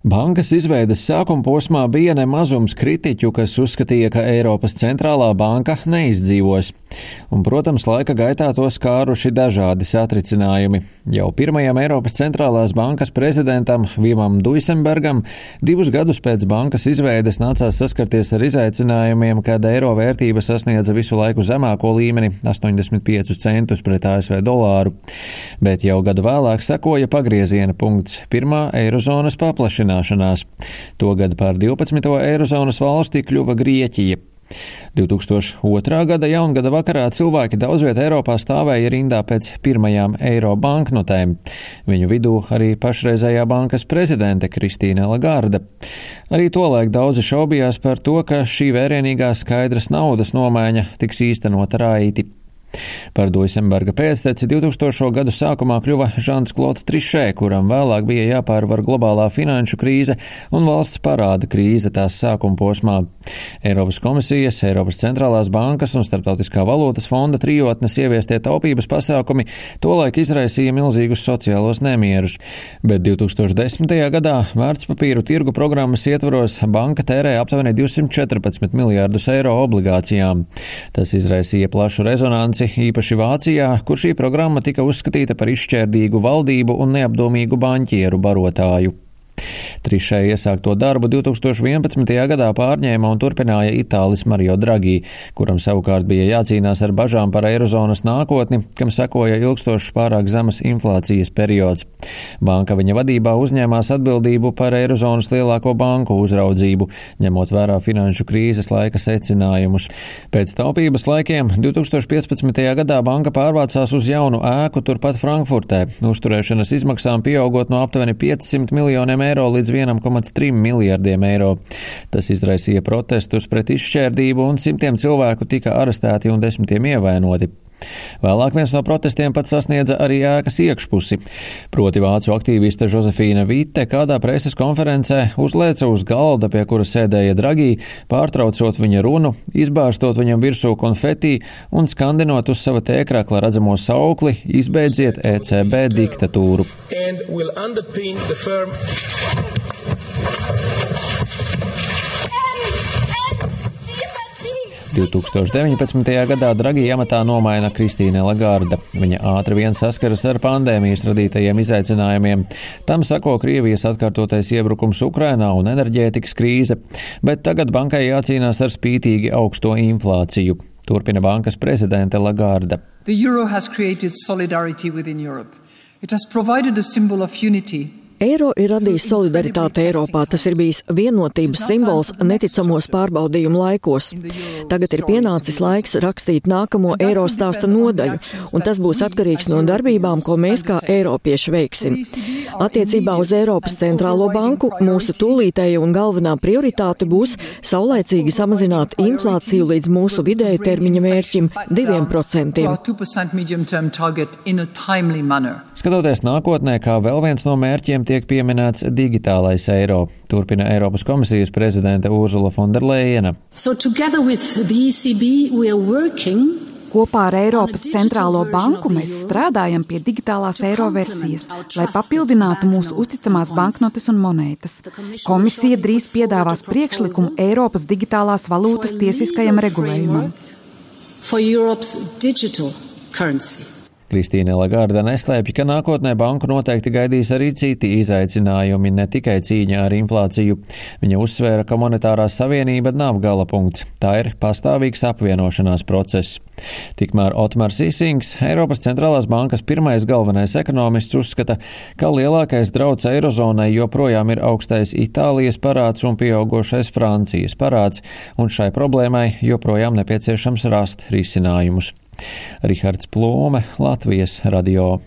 Bankas izveidas sākuma posmā bija nemazums kritiķu, kas uzskatīja, ka Eiropas centrālā banka neizdzīvos. Un, protams, laika gaitā to skāruši dažādi satricinājumi. Jau pirmajam Eiropas centrālās bankas prezidentam Vimam Duisenbergam divus gadus pēc bankas izveides nācās saskarties ar izaicinājumiem, kad eiro vērtība sasniedza visu laiku zemāko līmeni - 85 centus pret ASV dolāru. Bet jau gadu vēlāk sekoja pagrieziena punkts - pirmā eirozonas paplašināšana samazināšanās. Togad par 12. eirozonas valsti kļuva Grieķija. 2002. gada jaungada vakarā cilvēki daudz vietā Eiropā stāvēja rindā pēc pirmajām eiro banknotēm. Viņu vidū arī pašreizējā bankas prezidente Kristīne Lagarde. Arī tolaik daudzi šaubījās par to, ka šī vērienīgā skaidras naudas nomaiņa tiks īstenota raiti. Par Duisenberga pēcteci 2000. gadu sākumā kļuva Žants Klots Trišē, kuram vēlāk bija jāpārvar globālā finanšu krīze un valsts parāda krīze tās sākuma posmā. Eiropas komisijas, Eiropas centrālās bankas un Startautiskā valūtas fonda trijotnes ieviestie taupības pasākumi tolaik izraisīja milzīgus sociālos nemierus, bet 2010. gadā vērtspapīru tirgu programmas ietvaros banka tērēja aptuveni 214 miljārdus eiro obligācijām. Tas izraisīja plašu rezonanci bilanci, īpaši Vācijā, kur šī programma tika uzskatīta par izšķērdīgu valdību un neapdomīgu banķieru barotāju. Trišē iesākto darbu 2011. gadā pārņēma un turpināja Itālis Mario Draghi, kuram savukārt bija jācīnās ar bažām par eirozonas nākotni, kam sekoja ilgstošs pārāk zemes inflācijas periods. Banka viņa vadībā uzņēmās atbildību par eirozonas lielāko banku uzraudzību, ņemot vērā finanšu krīzes laika secinājumus. Pēc taupības laikiem 2015. gadā banka pārvācās uz jaunu ēku turpat Frankfurtē, uzturēšanas izmaksām pieaugot no aptuveni 500 miljoniem eiro līdz līdz 1,3 miljardiem eiro. Tas izraisīja protestus pret izšķērdību un simtiem cilvēku tika arestēti un desmitiem ievainoti. Vēlāk viens no protestiem pat sasniedza arī ēkas iekšpusi. Proti vācu aktīviste Josefīna Vite kādā preses konferencē uzlēca uz galda, pie kura sēdēja Dragī, pārtraucot viņa runu, izbārstot viņam virsū konfetī un skandinot uz sava tēkrakla redzamo saukli: izbeidziet ECB diktatūru. 2019. gadā Dragi amatā nomaina Kristīne Lagarda. Viņa ātri vien saskaras ar pandēmijas radītajiem izaicinājumiem. Tam sako Krievijas atkārtotais iebrukums Ukrainā un enerģētikas krīze, bet tagad bankai jācīnās ar spītīgi augsto inflāciju. Turpina bankas prezidente Lagarda. The euro has created solidarity within Europe. It has provided a symbol of unity Eiro ir radījis solidaritāti Eiropā. Tas ir bijis vienotības simbols neticamos pārbaudījumu laikos. Tagad ir pienācis laiks rakstīt nākamo eiro stāsta nodaļu, un tas būs atkarīgs no darbībām, ko mēs kā eiropieši veiksim. Attiecībā uz Eiropas centrālo banku mūsu tūlītēja un galvenā prioritāte būs saulēcīgi samazināt inflāciju līdz mūsu vidēja termiņa mērķim - 2%. Skatoties nākotnē, kā vēl viens no mērķiem tiek pieminēts digitālais eiro, turpina Eiropas komisijas prezidente Urzula Fonderleina. So Kopā ar Eiropas centrālo banku mēs strādājam pie digitālās eiro versijas, lai papildinātu mūsu uzticamās banknotes un monētas. Komisija drīz piedāvās priekšlikumu Eiropas digitālās valūtas tiesiskajam regulējumam. For Europe's digital currency. Kristīne Lagarda neslēpj, ka nākotnē banku noteikti gaidīs arī citi izaicinājumi, ne tikai cīņa ar inflāciju. Viņa uzsvēra, ka monetārā savienība nav gala punkts, tā ir pastāvīgs apvienošanās process. Tikmēr Otmars Isings, Eiropas centrālās bankas pirmais galvenais ekonomists, uzskata, ka lielākais drauds Eirozonai joprojām ir augstais Itālijas parāds un pieaugošais Francijas parāds, un šai problēmai joprojām nepieciešams rast risinājumus. Rihards Plūme, Latvijas radio.